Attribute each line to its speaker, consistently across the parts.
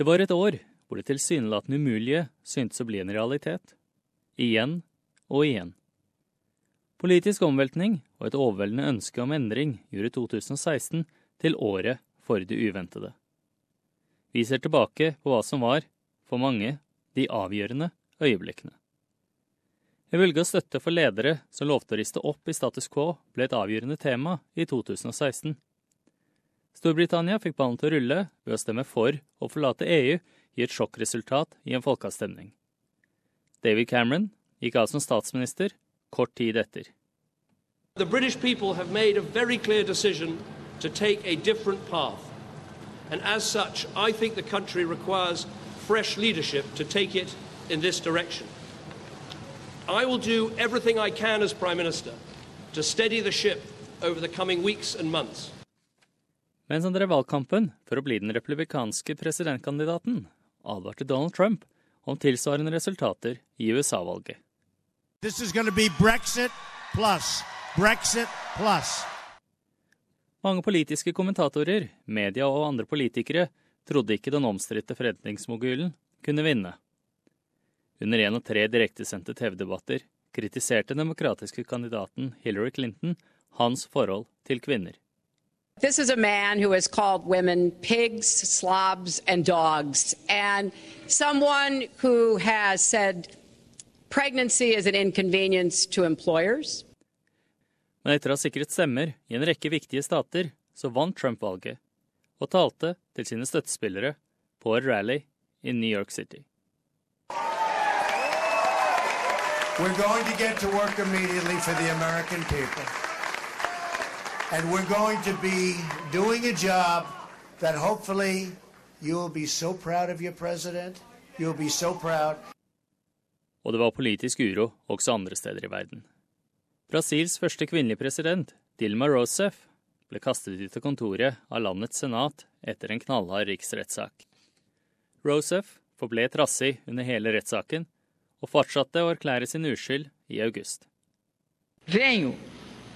Speaker 1: Det var et år hvor det tilsynelatende umulige syntes å bli en realitet. Igjen og igjen. Politisk omveltning og et overveldende ønske om endring gjorde 2016 til året for det uventede. Vi ser tilbake på hva som var, for mange, de avgjørende øyeblikkene. En velge å støtte for ledere som lovte å riste opp i status quo, ble et avgjørende tema i 2016. Storbritannia fikk ballen til å rulle ved å stemme for å forlate EU i et sjokkresultat i en folkeavstemning. David Cameron gikk av som statsminister kort tid etter.
Speaker 2: The British people have made a very clear decision to take a different path. And as such, I think the country requires fresh leadership to take it in this direction. I will do everything I can as Prime Minister to steady the ship over the coming weeks and months.
Speaker 1: Mens han drev valgkampen for å bli den republikanske presidentkandidaten, advarte Donald Trump om tilsvarende resultater i USA-valget.
Speaker 3: Brexit plus. Brexit plus.
Speaker 1: Mange politiske kommentatorer, media og andre politikere trodde ikke den omstridte forretningsmogulen kunne vinne. Under en av tre direktesendte TV-debatter kritiserte den demokratiske kandidaten Hillary Clinton hans forhold til kvinner.
Speaker 4: This is a man who has called women pigs, slobs, and dogs, and someone who has said pregnancy is an inconvenience to employers.
Speaker 1: Men etter å ha sikret stemmer i en rekke viktige stater, så vant Trump valget, og talte til sine støttespillere på et rally i New York City.
Speaker 3: We're going to get to work immediately for the American people. And we're going to be doing a job that hopefully you will be so proud of your president. You'll be so proud.
Speaker 1: Og det var politisk uro også andre steder i verden. Brasils første kvinnelige president, Dilma Rousseff, ble kastet ut av kontoret av landets senat etter en knallhard riksrettssak. Rousseff forble trassig under hele rettssaken og fortsatte å erklære sin uskyld i august.
Speaker 5: Venho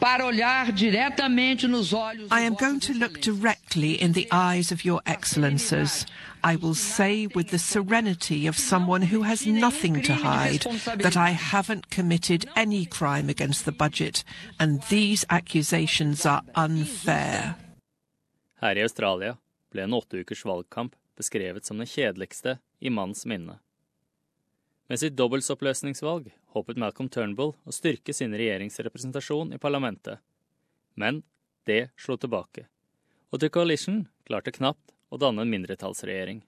Speaker 5: para olhar diretamente nos olhos
Speaker 6: I am going to look directly in the eyes of your excellences. I will say with the serenity of someone who has nothing to hide that I haven't committed any crime against the budget and these accusations are unfair.
Speaker 1: Her i Australia ble en åtte ukers valgkamp beskrevet som den kjedeligste i manns minne. Med sitt dobbeltoppløsningsvalg håpet Malcolm Turnbull å styrke sin regjeringsrepresentasjon i parlamentet. Men det slo tilbake, og The Coalition klarte knapt å danne en mindretallsregjering.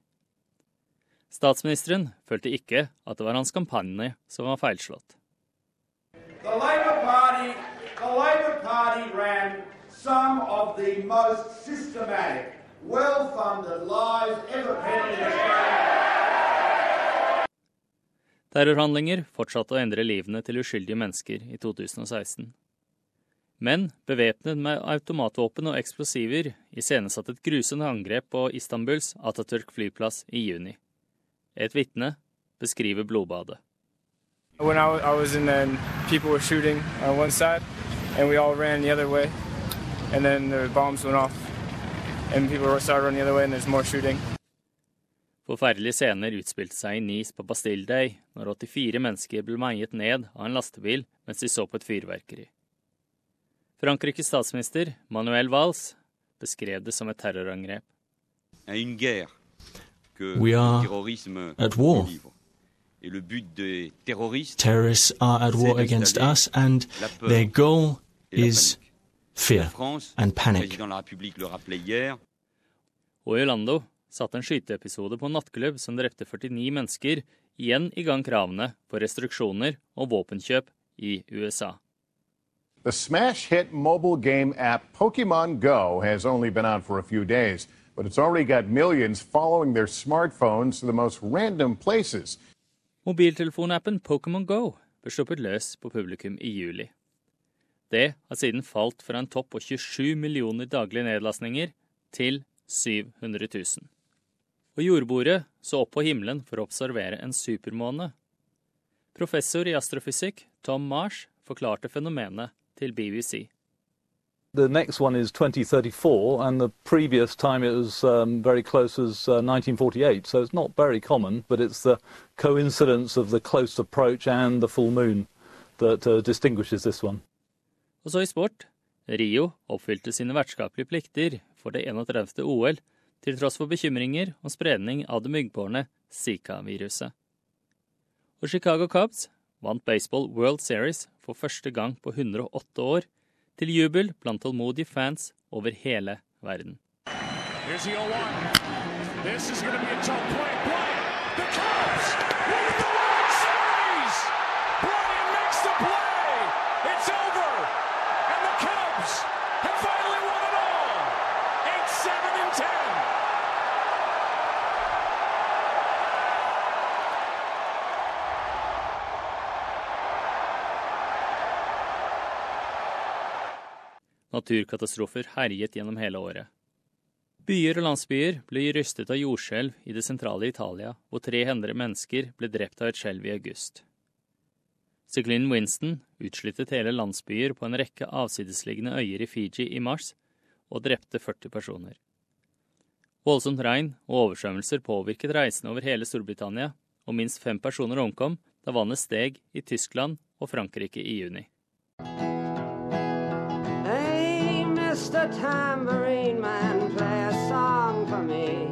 Speaker 1: Statsministeren følte ikke at det var hans kampanje som var feilslått.
Speaker 7: The Labour Party, ran some of the most systematic, well-funded lies ever penned in Australia.
Speaker 1: Terrorhandlinger fortsatte å endre livene til uskyldige mennesker i 2016. Men bevæpnet med automatvåpen og eksplosiver iscenesatte et grusomt angrep på Istanbuls Atatürk flyplass i juni. Et vitne beskriver blodbadet.
Speaker 8: When I, I was in there, people were shooting on one side, and we all ran the other way. And then the bombs went off, and people started running the other way, and there's more shooting.
Speaker 1: Forferdelige scener utspilte seg i Nice på Bastille Day, når 84 mennesker ble meiet ned av en lastebil mens de så på et fyrverkeri. Frankrikes statsminister Manuel Valls beskrev det som et terrorangrep.
Speaker 9: We are at war. Terrorists are at war against us, and their goal is fear and panic.
Speaker 1: Og i Orlando satte en skyteepisode på en nattklubb som drepte 49 mennesker, igjen i gang kravene for restriksjoner og våpenkjøp i USA.
Speaker 10: The smash hit mobile game app Pokemon Go has only been out for a few days, but it's already got millions following their smartphones to the most random places.
Speaker 1: Mobiltelefonappen Pokemon Go ble sluppet løs på publikum i juli. Det har siden falt fra en topp på 27 millioner daglige nedlastninger til 700 000. Og jordbordet så opp på himmelen for å observere en supermåne. Professor i astrofysikk Tom Marsh forklarte fenomenet til BBC.
Speaker 11: The next one is 2034, and the previous time it was um, very close as uh, 1948. So it's not very common, but it's the coincidence of the close approach and the full moon that uh, distinguishes this one.
Speaker 1: Og så i sport. Rio oppfylte sine vertskapelige plikter for det 31. OL, til tross for bekymringer om spredning av det myggbårne Zika-viruset. Og Chicago Cubs vant baseball World Series for første gang på 108 år, til jubel blant tålmodige fans over hele verden. The 0-1. This is going to be a tough play. Bryant, the Cubs win the World Series! Bryant makes the play. It's over, and the Cubs have finally won it all. 8-7 and 10. Naturkatastrofer herjet gjennom hele året. Byer og landsbyer ble rystet av jordskjelv i det sentrale Italia, hvor 300 mennesker ble drept av et skjelv i august. Cyclin Winston utslyttet hele landsbyer på en rekke avsidesliggende øyer i Fiji i mars, og drepte 40 personer. Voldsomt regn og oversvømmelser påvirket reisende over hele Storbritannia, og minst fem personer omkom da vannet steg i Tyskland og Frankrike i juni. Mr. Tambourine Man, play a song for me.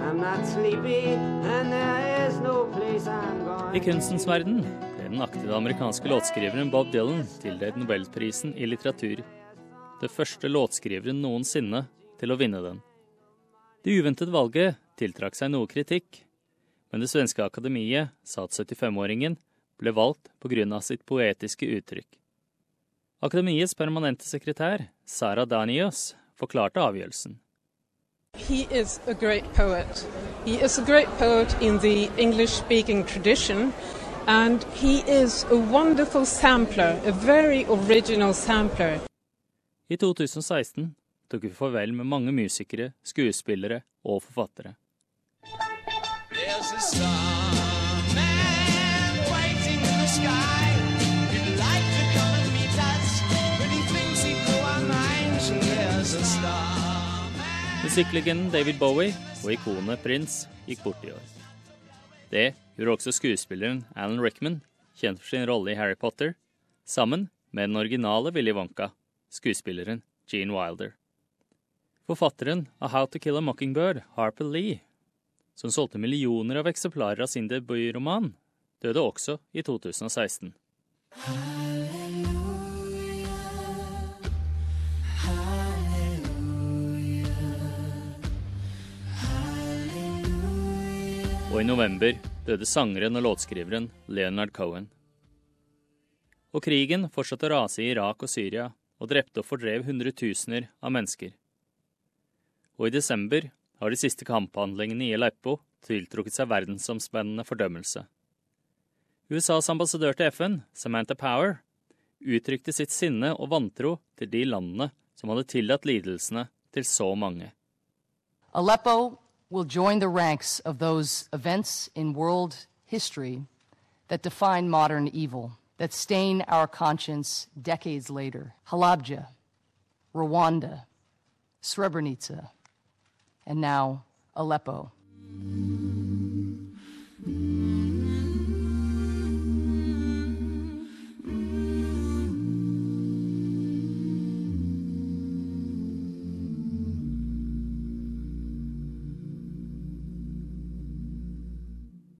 Speaker 1: I'm not sleepy, and there is no place I'm going. I kunstens verden ble den aktive amerikanske låtskriveren Bob Dylan tildelt nobelprisen i litteratur. Det første låtskriveren noensinne til å vinne den. Det uventede valget tiltrakk seg noe kritikk, men det svenske akademiet sa at 75-åringen ble valgt pga. sitt poetiske uttrykk. Akademiets permanente sekretær, Sara Danios, forklarte avgjørelsen.
Speaker 12: He is a great poet. He is a great poet in the English speaking tradition, and he is a wonderful sampler, a very original sampler.
Speaker 1: I 2016 tok vi farvel med mange musikere, skuespillere og forfattere. There's a star Musikklegenden David Bowie og ikonet Prince gikk bort i år. Det gjorde også skuespilleren Alan Rickman, kjent for sin rolle i Harry Potter, sammen med den originale Willy Wonka, skuespilleren Gene Wilder. Forfatteren av How to Kill a Mockingbird, Harper Lee, som solgte millioner av eksemplarer av sin debutroman, døde også i 2016. Og i november døde sangeren og låtskriveren Leonard Cohen. Og krigen fortsatte å rase i Irak og Syria og drepte og fordrev hundretusener av mennesker. Og i desember har de siste kamphandlingene i Aleppo tiltrukket seg verdensomspennende fordømmelse. USAs ambassadør til FN, Samantha Power, uttrykte sitt sinne og vantro til de landene som hadde tillatt lidelsene til så mange.
Speaker 13: Aleppo will join the ranks of those events in world history that define modern evil, that stain our conscience decades later. Halabja, Rwanda, Srebrenica, and now Aleppo.